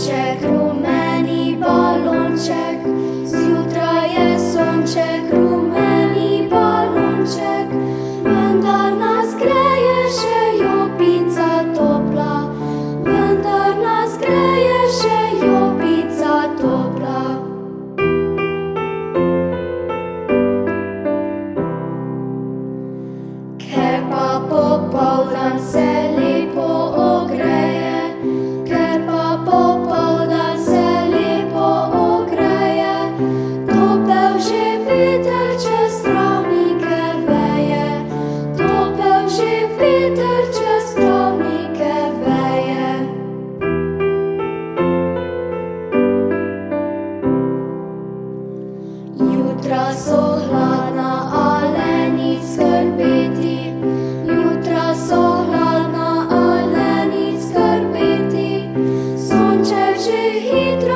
balonček, rumeni balonček, zjutraj je sonček, rumeni balonček, vendar nas greje še jopica topla, vendar nas greje še jopica topla. Ker pa popoldan se Jutra so hladna, ale nič skrbeti. Jutra so hladna, ale nič skrbeti. Sonče že hitro.